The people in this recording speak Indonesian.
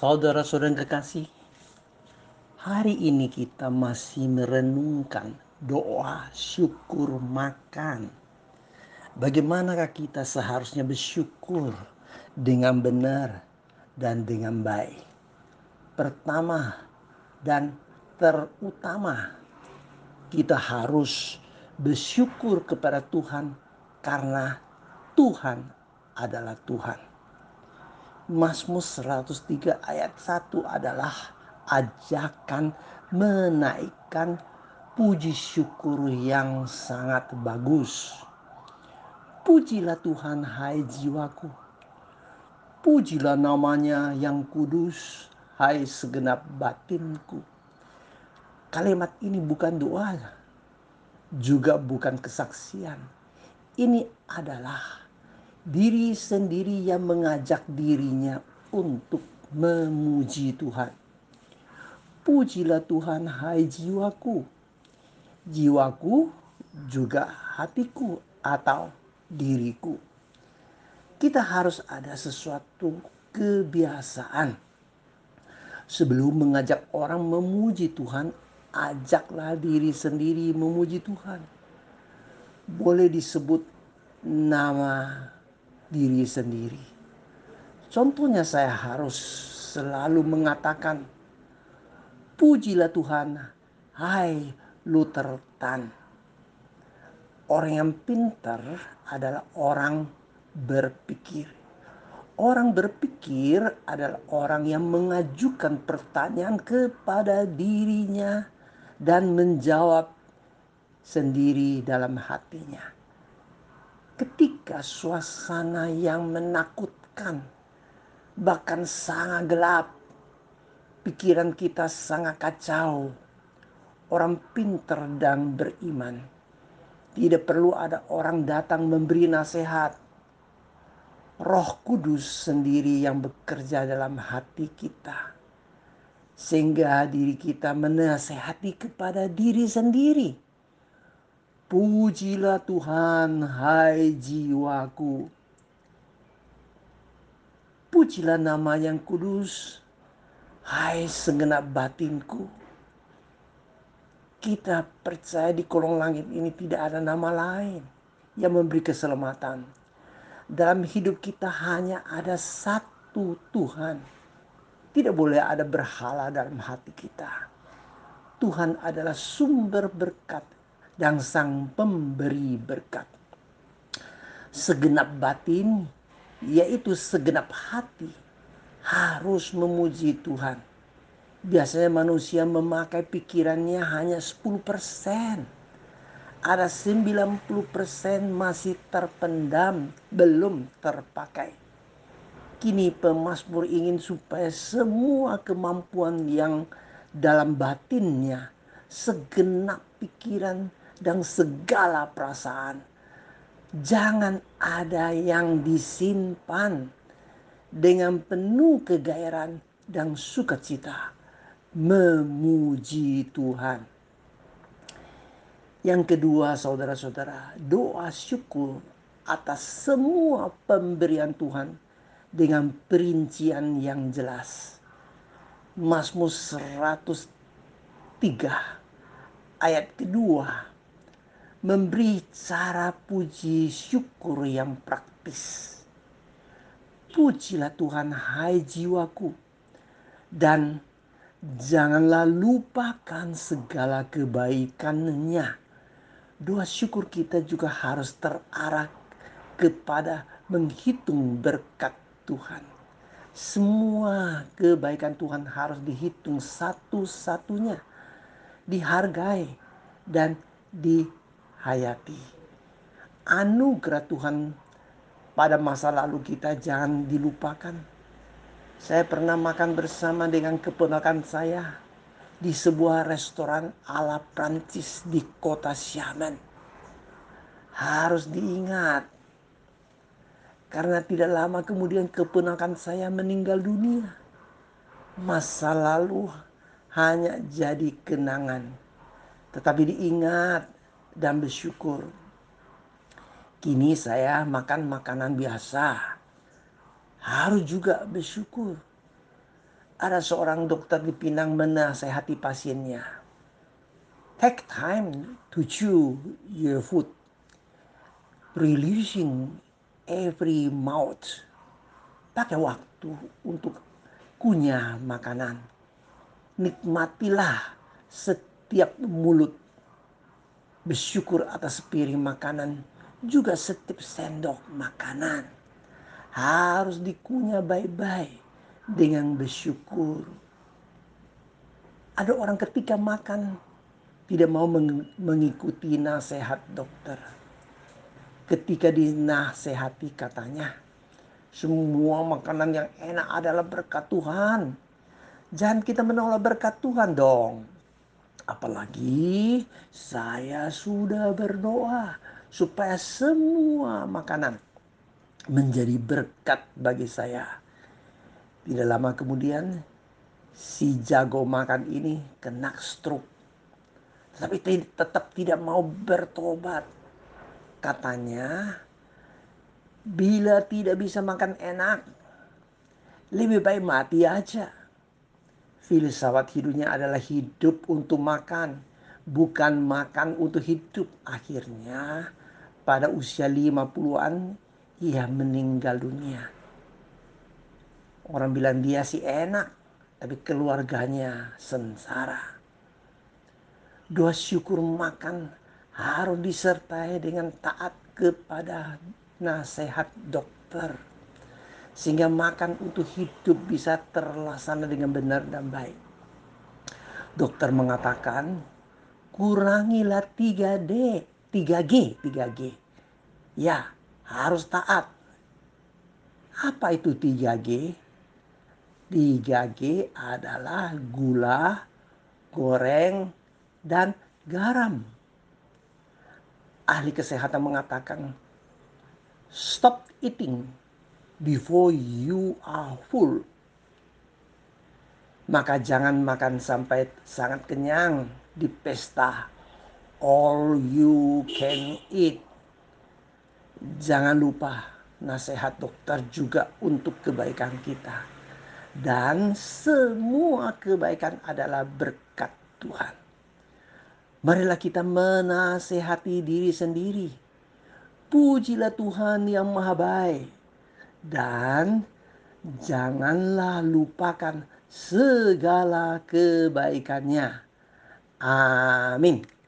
Saudara-saudara kekasih, hari ini kita masih merenungkan doa syukur makan. Bagaimanakah kita seharusnya bersyukur dengan benar dan dengan baik? Pertama dan terutama, kita harus bersyukur kepada Tuhan karena Tuhan adalah Tuhan. Mazmur 103 ayat 1 adalah ajakan menaikkan puji syukur yang sangat bagus. Pujilah Tuhan hai jiwaku. Pujilah namanya yang kudus hai segenap batinku. Kalimat ini bukan doa, juga bukan kesaksian. Ini adalah diri sendiri yang mengajak dirinya untuk memuji Tuhan. Pujilah Tuhan hai jiwaku. Jiwaku juga hatiku atau diriku. Kita harus ada sesuatu kebiasaan. Sebelum mengajak orang memuji Tuhan, ajaklah diri sendiri memuji Tuhan. Boleh disebut nama diri sendiri. Contohnya saya harus selalu mengatakan, Pujilah Tuhan, hai Luther Tan. Orang yang pintar adalah orang berpikir. Orang berpikir adalah orang yang mengajukan pertanyaan kepada dirinya dan menjawab sendiri dalam hatinya ketika suasana yang menakutkan, bahkan sangat gelap, pikiran kita sangat kacau, orang pinter dan beriman. Tidak perlu ada orang datang memberi nasihat. Roh Kudus sendiri yang bekerja dalam hati kita. Sehingga diri kita menasehati kepada diri sendiri Pujilah Tuhan, hai jiwaku. Pujilah nama yang kudus, hai segenap batinku. Kita percaya di kolong langit ini tidak ada nama lain yang memberi keselamatan. Dalam hidup kita hanya ada satu Tuhan. Tidak boleh ada berhala dalam hati kita. Tuhan adalah sumber berkat dan sang pemberi berkat. Segenap batin, yaitu segenap hati, harus memuji Tuhan. Biasanya manusia memakai pikirannya hanya 10%. Ada 90% masih terpendam, belum terpakai. Kini pemazmur ingin supaya semua kemampuan yang dalam batinnya, segenap pikiran dan segala perasaan. Jangan ada yang disimpan dengan penuh kegairan dan sukacita memuji Tuhan. Yang kedua, saudara-saudara, doa syukur atas semua pemberian Tuhan dengan perincian yang jelas. Mazmur 103 ayat kedua memberi cara puji syukur yang praktis. Pujilah Tuhan hai jiwaku dan janganlah lupakan segala kebaikannya. Doa syukur kita juga harus terarah kepada menghitung berkat Tuhan. Semua kebaikan Tuhan harus dihitung satu-satunya, dihargai dan di hayati. Anugerah Tuhan pada masa lalu kita jangan dilupakan. Saya pernah makan bersama dengan keponakan saya di sebuah restoran ala Prancis di kota Xiamen. Harus diingat karena tidak lama kemudian keponakan saya meninggal dunia. Masa lalu hanya jadi kenangan. Tetapi diingat dan bersyukur. Kini saya makan makanan biasa. Harus juga bersyukur. ada seorang dokter di Pinang menasehati pasiennya. Take time to chew your food. Releasing every mouth. Pakai waktu untuk kunyah makanan. Nikmatilah setiap mulut. Bersyukur atas piring makanan. Juga setiap sendok makanan. Harus dikunyah baik-baik dengan bersyukur. Ada orang ketika makan tidak mau mengikuti nasihat dokter. Ketika dinasehati katanya, semua makanan yang enak adalah berkat Tuhan. Jangan kita menolak berkat Tuhan dong. Apalagi saya sudah berdoa supaya semua makanan menjadi berkat bagi saya. Tidak lama kemudian si jago makan ini kena stroke. Tapi tetap tidak mau bertobat. Katanya, bila tidak bisa makan enak, lebih baik mati aja. Filsafat hidupnya adalah hidup untuk makan, bukan makan untuk hidup. Akhirnya pada usia 50-an ia meninggal dunia. Orang bilang dia sih enak, tapi keluarganya sengsara. Doa syukur makan harus disertai dengan taat kepada nasihat dokter. Sehingga makan untuk hidup bisa terlaksana dengan benar dan baik. Dokter mengatakan, kurangilah 3D, 3G, 3G. Ya, harus taat. Apa itu 3G? 3G adalah gula, goreng, dan garam. Ahli kesehatan mengatakan, stop eating before you are full. Maka jangan makan sampai sangat kenyang di pesta. All you can eat. Jangan lupa nasihat dokter juga untuk kebaikan kita dan semua kebaikan adalah berkat Tuhan. Marilah kita menasehati diri sendiri. Pujilah Tuhan yang maha baik. Dan janganlah lupakan segala kebaikannya. Amin.